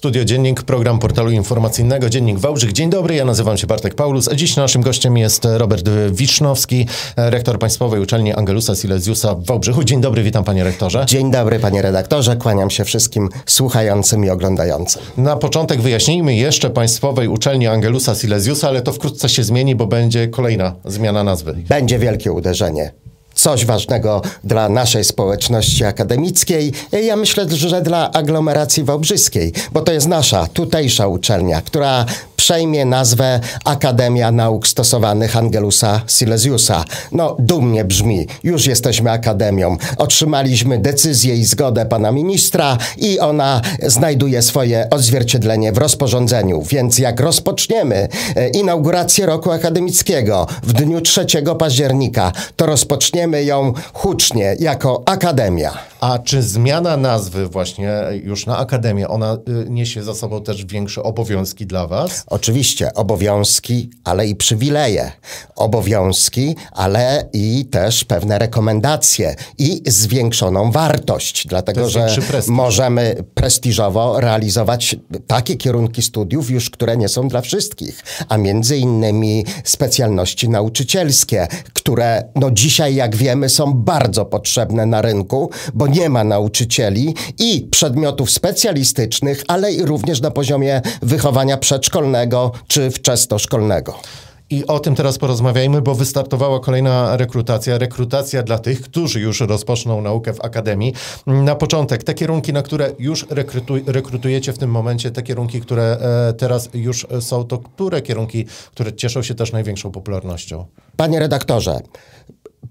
Studio Dziennik, program portalu informacyjnego Dziennik Wałbrzych. Dzień dobry, ja nazywam się Bartek Paulus, a dziś naszym gościem jest Robert Wisznowski, rektor Państwowej Uczelni Angelusa Silesiusa w Wałbrzychu. Dzień dobry, witam panie rektorze. Dzień dobry panie redaktorze, kłaniam się wszystkim słuchającym i oglądającym. Na początek wyjaśnijmy jeszcze Państwowej Uczelni Angelusa Silesiusa, ale to wkrótce się zmieni, bo będzie kolejna zmiana nazwy. Będzie wielkie uderzenie coś ważnego dla naszej społeczności akademickiej, ja myślę, że dla aglomeracji wałbrzyskiej, bo to jest nasza tutejsza uczelnia, która przejmie nazwę Akademia Nauk Stosowanych Angelusa Silesiusa. No, dumnie brzmi. Już jesteśmy akademią. Otrzymaliśmy decyzję i zgodę pana ministra i ona znajduje swoje odzwierciedlenie w rozporządzeniu. Więc jak rozpoczniemy e, inaugurację roku akademickiego w dniu 3 października, to rozpoczniemy ją hucznie jako akademia. A czy zmiana nazwy właśnie już na akademię, ona y, niesie za sobą też większe obowiązki dla was? Oczywiście obowiązki, ale i przywileje. Obowiązki, ale i też pewne rekomendacje i zwiększoną wartość, dlatego że możemy prestiżowo realizować takie kierunki studiów już, które nie są dla wszystkich, a między innymi specjalności nauczycielskie, które no dzisiaj, jak wiemy, są bardzo potrzebne na rynku, bo nie ma nauczycieli i przedmiotów specjalistycznych, ale i również na poziomie wychowania przedszkolnego czy wczesnoszkolnego. I o tym teraz porozmawiajmy, bo wystartowała kolejna rekrutacja. Rekrutacja dla tych, którzy już rozpoczną naukę w akademii. Na początek te kierunki, na które już rekrutuj, rekrutujecie w tym momencie, te kierunki, które e, teraz już są, to które kierunki, które cieszą się też największą popularnością? Panie redaktorze,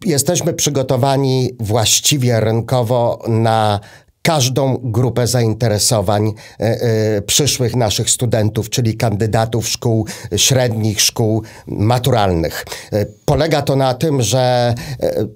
jesteśmy przygotowani właściwie rynkowo na każdą grupę zainteresowań e, e, przyszłych naszych studentów, czyli kandydatów szkół średnich, szkół maturalnych. E, polega to na tym, że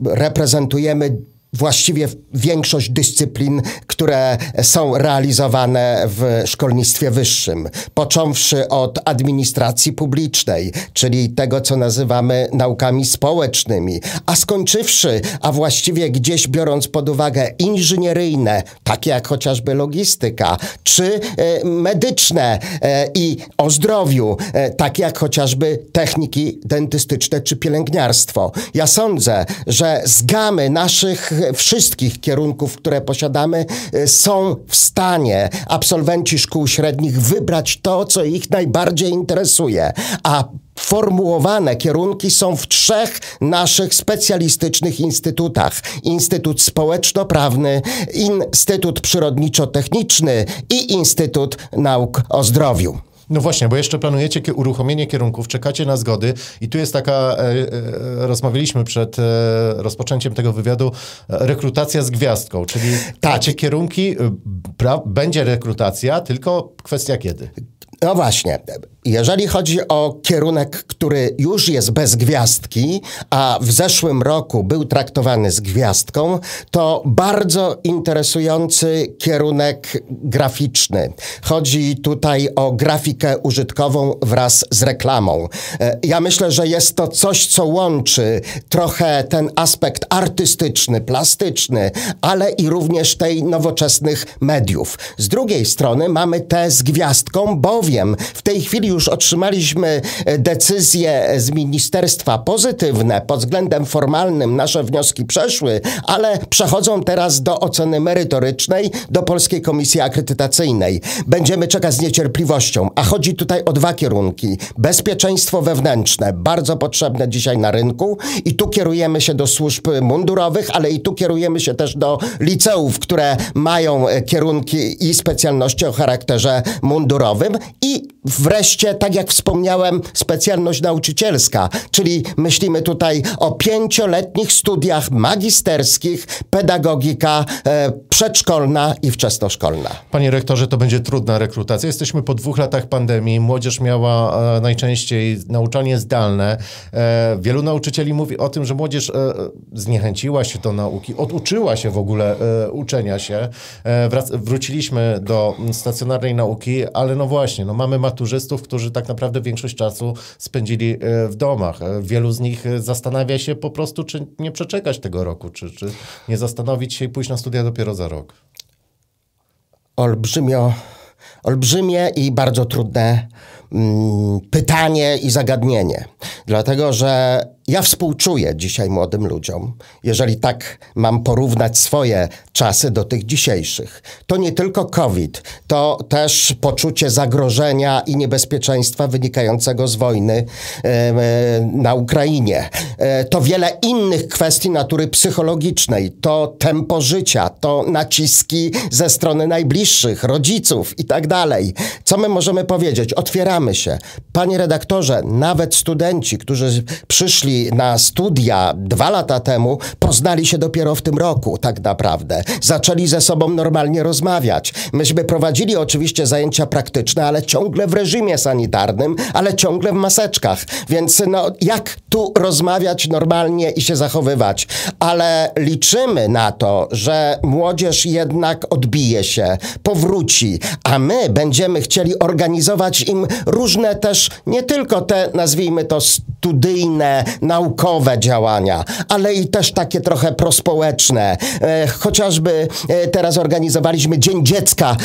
reprezentujemy właściwie większość dyscyplin, które są realizowane w szkolnictwie wyższym, począwszy od administracji publicznej, czyli tego, co nazywamy naukami społecznymi, a skończywszy, a właściwie gdzieś biorąc pod uwagę inżynieryjne, takie jak chociażby logistyka, czy e, medyczne e, i o zdrowiu, e, takie jak chociażby techniki dentystyczne czy pielęgniarstwo. Ja sądzę, że z gamy naszych wszystkich kierunków, które posiadamy, y, są w stanie absolwenci szkół średnich wybrać to, co ich najbardziej interesuje. A formułowane kierunki są w trzech naszych specjalistycznych instytutach. Instytut Społeczno-Prawny, Instytut Przyrodniczo-Techniczny i Instytut Nauk o Zdrowiu. No właśnie, bo jeszcze planujecie uruchomienie kierunków, czekacie na zgody i tu jest taka, e, e, rozmawialiśmy przed e, rozpoczęciem tego wywiadu, rekrutacja z gwiazdką, czyli tak. kierunki, będzie rekrutacja, tylko kwestia kiedy. No właśnie. Jeżeli chodzi o kierunek, który już jest bez gwiazdki, a w zeszłym roku był traktowany z gwiazdką, to bardzo interesujący kierunek graficzny. Chodzi tutaj o grafikę użytkową wraz z reklamą. E, ja myślę, że jest to coś, co łączy trochę ten aspekt artystyczny, plastyczny, ale i również tej nowoczesnych mediów. Z drugiej strony mamy te z gwiazdką, bowiem w tej chwili już otrzymaliśmy e, decyzje z ministerstwa pozytywne pod względem formalnym, nasze wnioski przeszły, ale przechodzą teraz do oceny merytorycznej do Polskiej Komisji Akredytacyjnej. Będziemy czekać z niecierpliwością, a chodzi tutaj o dwa kierunki. Bezpieczeństwo wewnętrzne, bardzo potrzebne dzisiaj na rynku i tu kierujemy się do służb mundurowych, ale i tu kierujemy się też do liceów, które mają e, kierunki i specjalności o charakterze mundurowym i wreszcie, tak jak wspomniałem, specjalność nauczycielska, czyli myślimy tutaj o pięcioletnich studiach magisterskich, pedagogika e, przedszkolna i wczesnoszkolna. Panie rektorze, to będzie trudna rekrutacja. Jesteśmy po dwóch latach pandemii. Młodzież miała e, najczęściej nauczanie zdalne. E, wielu nauczycieli mówi o tym, że młodzież e, zniechęciła się do nauki, oduczyła się w ogóle e, uczenia się. E, wróciliśmy do stacjonarnej nauki, ale no właśnie, no mamy maturzystów, którzy tak naprawdę większość czasu spędzili e, w domach. E, wielu z nich e, zastanawia się po prostu, czy nie przeczekać tego roku, czy, czy nie zastanowić się i pójść na studia dopiero za rok. Olbrzymio Olbrzymie i bardzo trudne mm, pytanie i zagadnienie. Dlatego, że ja współczuję dzisiaj młodym ludziom, jeżeli tak mam porównać swoje czasy do tych dzisiejszych. To nie tylko COVID, to też poczucie zagrożenia i niebezpieczeństwa wynikającego z wojny e, na Ukrainie. E, to wiele innych kwestii natury psychologicznej, to tempo życia, to naciski ze strony najbliższych, rodziców i tak dalej. Co my możemy powiedzieć? Otwieramy się. Panie redaktorze, nawet studenci, którzy przyszli na studia dwa lata temu, poznali się dopiero w tym roku, tak naprawdę. Zaczęli ze sobą normalnie rozmawiać. Myśmy prowadzili oczywiście zajęcia praktyczne, ale ciągle w reżimie sanitarnym, ale ciągle w maseczkach. Więc no, jak tu rozmawiać normalnie i się zachowywać? Ale liczymy na to, że młodzież jednak odbije się, powróci, a my będziemy chcieli organizować im różne też, nie tylko te, nazwijmy to, studyjne, naukowe działania, ale i też takie trochę prospołeczne. E, chociażby e, teraz organizowaliśmy Dzień Dziecka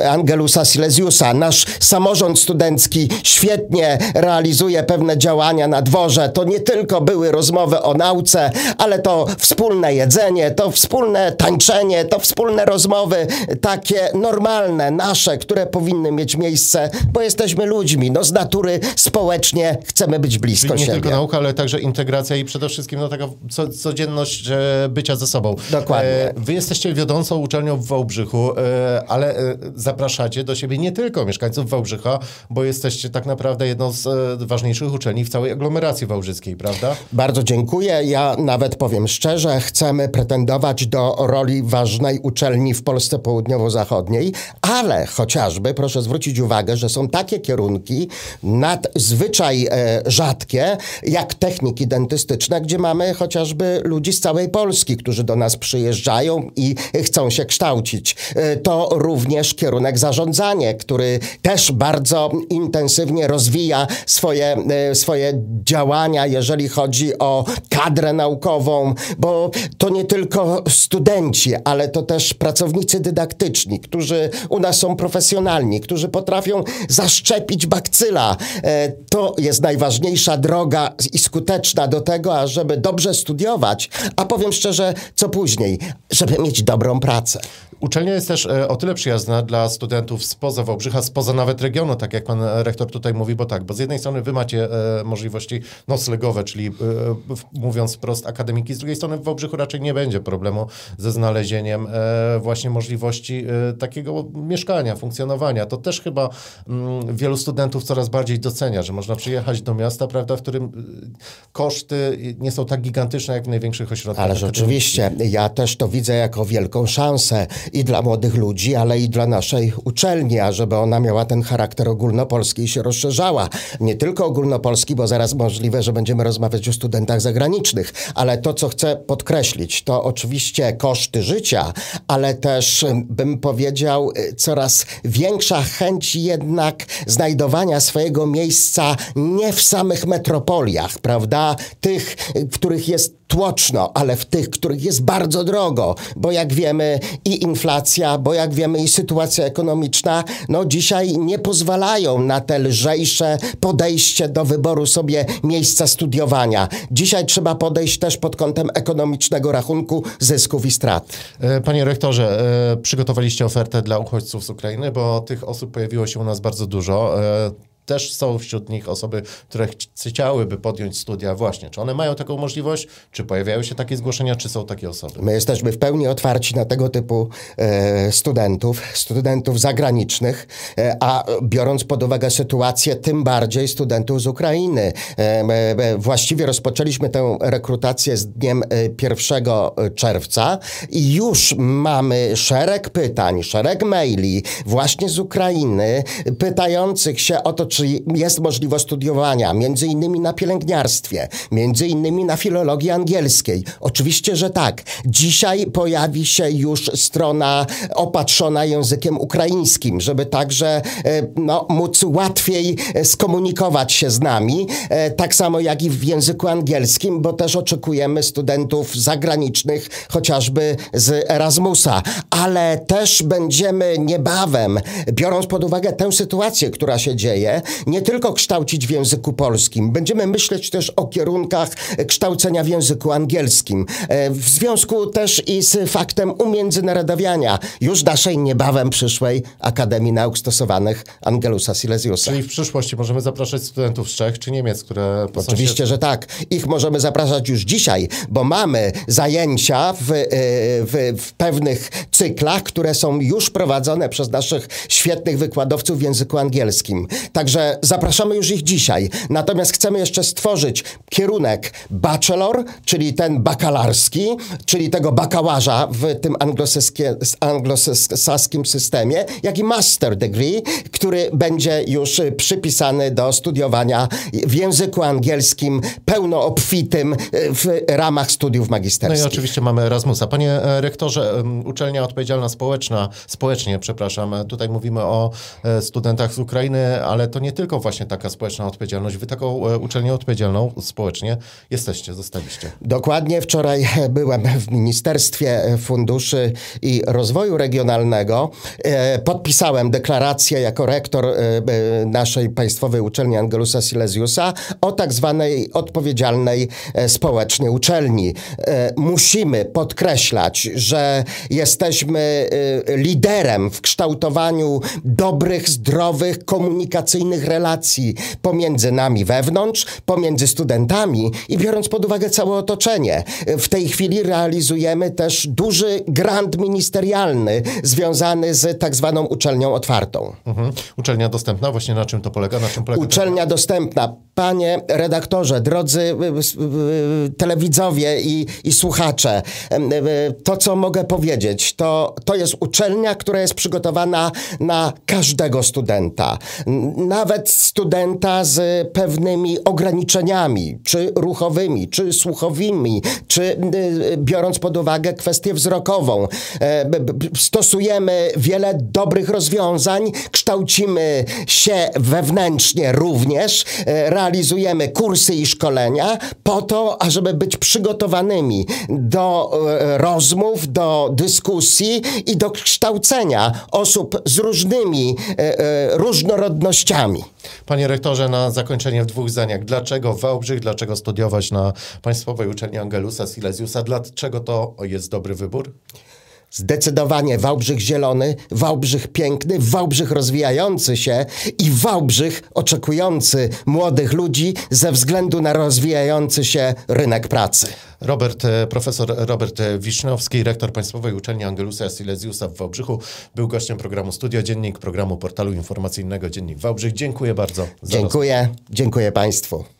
e, Angelusa Silesiusa. Nasz samorząd studencki świetnie realizuje pewne działania na dworze. To nie tylko były rozmowy o nauce, ale to wspólne jedzenie, to wspólne tańczenie, to wspólne rozmowy takie normalne, nasze, które powinny mieć miejsce, bo jesteśmy ludźmi. No z natury społecznie chcemy być blisko Czyli nie siebie. tylko nauka, ale także integracja i przede wszystkim no, taka co, codzienność bycia ze sobą. Dokładnie. E, wy jesteście wiodącą uczelnią w Wałbrzychu, e, ale e, zapraszacie do siebie nie tylko mieszkańców Wałbrzycha, bo jesteście tak naprawdę jedną z ważniejszych uczelni w całej aglomeracji wałbrzyskiej, prawda? Bardzo dziękuję. Ja nawet powiem szczerze, chcemy pretendować do roli ważnej uczelni w Polsce Południowo-Zachodniej, ale chociażby proszę zwrócić uwagę, że są takie kierunki nadzwyczaj e, rzadkie, jak techniki dentystyczne, gdzie mamy chociażby ludzi z całej Polski, którzy do nas przyjeżdżają i chcą się kształcić. E, To również kierunek zarządzanie, który też bardzo intensywnie rozwija swoje, e, swoje działania, jeżeli chodzi o kadrę naukową, bo to nie tylko studenci, ale to też pracownicy dydaktyczni, którzy u nas są profesjonalni, którzy potrafią zaszczepić bakcyla. E, To jest najważniejsza droga i skuteczna do tego, ażeby dobrze studiować, a powiem szczerze, co później, żeby mieć dobrą pracę. Uczelnia jest też e, o tyle przyjazna dla studentów spoza Wałbrzycha, spoza nawet regionu, tak jak pan rektor tutaj mówi, bo tak, bo z jednej strony wy macie e, możliwości noclegowe, czyli e, mówiąc wprost akademiki, z drugiej strony w Wałbrzychu raczej nie będzie problemu ze znalezieniem e, właśnie możliwości e, takiego mieszkania, funkcjonowania. To też chyba mm, wielu studentów coraz bardziej docenia, że można przyjechać do miasta, prawda, w którym e, koszty nie są tak gigantyczne jak w największych ośrodkach. Ale akademickich. rzeczywiście, ja też to widzę jako wielką szansę i dla młodych ludzi, ale i dla naszej uczelni, ażeby ona miała ten charakter ogólnopolski i się rozszerzała. Nie tylko ogólnopolski, bo zaraz możliwe, że będziemy rozmawiać o studentach zagranicznych, ale to, co chcę podkreślić, to oczywiście koszty życia, ale też ym, bym powiedział y, coraz większa chęć jednak znajdowania swojego miejsca nie w samych metropoliach, prawda? Tych, y, w których jest tłoczno, ale w tych, których jest bardzo drogo, bo jak wiemy i inflacja, bo jak wiemy i sytuacja ekonomiczna, no dzisiaj nie pozwalają na te lżejsze podejście do wyboru sobie miejsca studiowania. Dzisiaj trzeba podejść też pod kątem ekonomicznego rachunku zysków i strat. E, Panie rektorze, e, przygotowaliście ofertę dla uchodźców z Ukrainy, bo tych osób pojawiło się u nas bardzo dużo. E, Też są wśród nich osoby, które chci- chciałyby podjąć studia właśnie. Czy one mają taką możliwość? Czy pojawiają się takie zgłoszenia? Czy są takie osoby? My jesteśmy w pełni otwarci na tego typu e, studentów, studentów zagranicznych, e, a biorąc pod uwagę sytuację, tym bardziej studentów z Ukrainy. E, e, e, właściwie rozpoczęliśmy tę rekrutację z dniem e, 1 czerwca i już mamy szereg pytań, szereg maili właśnie z Ukrainy, pytających się o to, czy jest możliwość studiowania między innymi na pielęgniarstwie, między innymi na filologii angielskiej? Oczywiście, że tak. Dzisiaj pojawi się już strona opatrzona językiem ukraińskim, żeby także e, no, móc łatwiej e, skomunikować się z nami, e, tak samo jak i w języku angielskim, bo też oczekujemy studentów zagranicznych, chociażby z Erasmusa, ale też będziemy niebawem, biorąc pod uwagę tę sytuację, która się dzieje, nie tylko kształcić w języku polskim, będziemy myśleć też o kierunkach kształcenia w języku angielskim. W związku też i z faktem umiędzynarodowiania już naszej niebawem przyszłej Akademii Nauk Stosowanych Angelusa Silesiusa. Czyli w przyszłości możemy zapraszać studentów z Czech czy Niemiec, które... Oczywiście, że tak. Ich możemy zapraszać już dzisiaj, bo mamy zajęcia w, e, w, w pewnych cyklach, które są już prowadzone przez naszych świetnych wykładowców w języku angielskim. Także zapraszamy już ich dzisiaj. Natomiast chcemy jeszcze stworzyć kierunek bachelor, czyli ten bakalarski, czyli tego bakalarza w tym anglosaskim systemie, jak i master degree, który będzie już przypisany do studiowania w języku angielskim pełno obfitym w ramach studiów magisterskich. No i oczywiście mamy Erasmusa. Panie e, rektorze, uczelnia odpowiedzialna społeczna, społecznie, przepraszam, e, tutaj mówimy o e, studentach z Ukrainy, ale to nie tylko właśnie taka społeczna odpowiedzialność. Wy taką uczelnię odpowiedzialną społecznie jesteście, zostaliście. Dokładnie. Wczoraj byłem w Ministerstwie Funduszy i Rozwoju Regionalnego. Podpisałem deklarację jako rektor naszej Państwowej Uczelni Angelusa Silesiusa o tak zwanej odpowiedzialnej społecznie uczelni. Musimy podkreślać, że jesteśmy liderem w kształtowaniu dobrych, zdrowych, komunikacyjnych relacji pomiędzy nami wewnątrz, pomiędzy studentami i biorąc pod uwagę całe otoczenie. W tej chwili realizujemy też duży grant ministerialny związany z tak zwaną uczelnią otwartą. Mhm. Uczelnia dostępna, właśnie na czym to polega? Na czym polega Uczelnia dostępna. Panie redaktorze, drodzy y, y, y, telewidzowie i, i słuchacze, to co mogę powiedzieć, to, to jest uczelnia, która jest przygotowana na każdego studenta. Nawet studenta z pewnymi ograniczeniami, czy ruchowymi, czy słuchowymi, czy biorąc pod uwagę kwestię wzrokową. E, stosujemy wiele dobrych rozwiązań, kształcimy się wewnętrznie również, e, realizujemy kursy i szkolenia po to, ażeby być przygotowanymi do e, rozmów, do dyskusji i do kształcenia osób z różnymi różnorodnościami. Panie rektorze, na zakończenie w dwóch zdaniach. Dlaczego Wałbrzych, dlaczego studiować na Państwowej Uczelni Angelusa Silesiusa? Dlaczego to jest dobry wybór? Zdecydowanie Wałbrzych zielony, Wałbrzych piękny, Wałbrzych rozwijający się i Wałbrzych oczekujący młodych ludzi ze względu na rozwijający się rynek pracy. Robert, e, profesor Robert Wisznowski, rektor Państwowej Uczelni Angelusa Silesiusa w Wałbrzychu, był gościem programu Studio Dziennik, programu portalu informacyjnego Dziennik Wałbrzych. Dziękuję bardzo. Dziękuję, rozmowę. dziękuję Państwu.